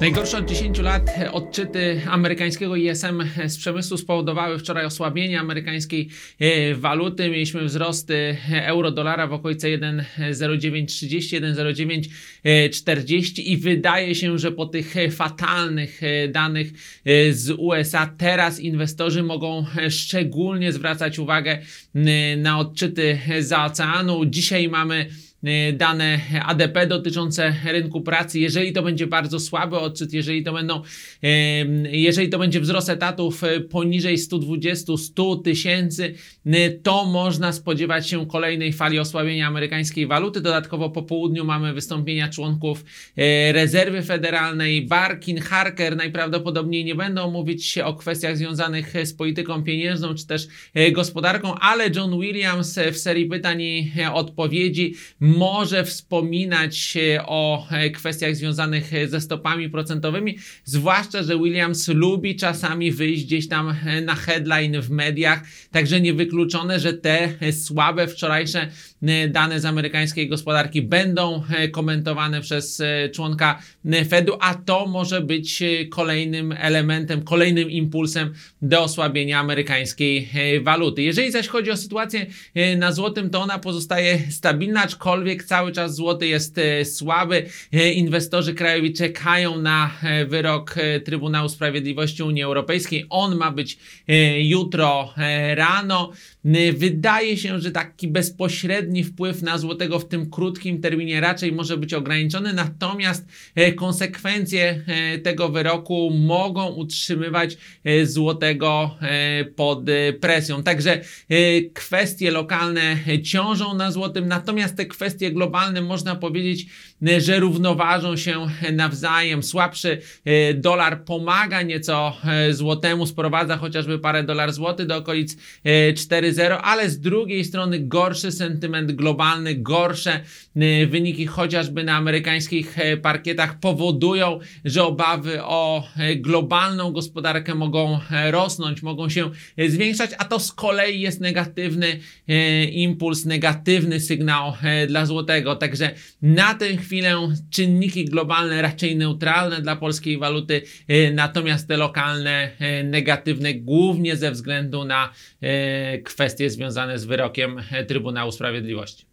Najgorsze od 10 lat odczyty amerykańskiego ISM z przemysłu spowodowały wczoraj osłabienie amerykańskiej e, waluty. Mieliśmy wzrosty euro-dolara w okolice 1,0930, 1,0940 i wydaje się, że po tych fatalnych e, danych e, z USA teraz inwestorzy mogą szczególnie zwracać uwagę na odczyty za oceanu. Dzisiaj mamy dane ADP dotyczące rynku pracy, jeżeli to będzie bardzo słaby odczyt, jeżeli to będą, jeżeli to będzie wzrost etatów e, poniżej 120-100 tysięcy, y, to można spodziewać się kolejnej fali osłabienia amerykańskiej waluty. Dodatkowo po południu mamy wystąpienia członków rezerwy federalnej. Barkin, Harker najprawdopodobniej nie będą mówić o kwestiach związanych z polityką pieniężną czy też gospodarką, ale John Williams w serii pytań i odpowiedzi może wspominać o e, kwestiach związanych e, ze stopami procentowymi, zwłaszcza, że Williams lubi czasami wyjść gdzieś tam e, na headline w mediach, także niewykluczone, że te słabe wczorajsze dane z amerykańskiej gospodarki będą komentowane przez członka Fedu, a to może być kolejnym elementem, kolejnym impulsem do osłabienia amerykańskiej waluty. Jeżeli zaś chodzi o sytuację na złotym, to ona pozostaje stabilna, aczkolwiek cały czas złoty jest e, słaby. E, Inwestorzy krajowi czekają na e, wyrok Trybunału Sprawiedliwości Unii Europejskiej. On ma być jutro rano. Wydaje się, że taki bezpośredni wpływ na złotego w tym krótkim terminie raczej może być ograniczony, natomiast konsekwencje tego wyroku mogą utrzymywać złotego pod presją. Także kwestie lokalne ciążą na złotym, natomiast te kwestie globalne można powiedzieć, e, że równoważą się nawzajem. Słabszy e, dolar pomaga nieco e, złotemu, sprowadza chociażby parę dolar złoty do okolic e, 4,0, ale z drugiej strony gorszy sentyment globalny, gorsze wyniki chociażby na amerykańskich parkietach powodują, że obawy o globalną gospodarkę mogą rosnąć, mogą się zwiększać, a to z kolei jest negatywny impuls, negatywny sygnał e, dla złotego. Także na tę chwilę czynniki globalne raczej neutralne dla polskiej waluty, e, natomiast te lokalne e, negatywne głównie ze względu na e, kwestie związane z wyrokiem Trybunału Sprawiedliwości.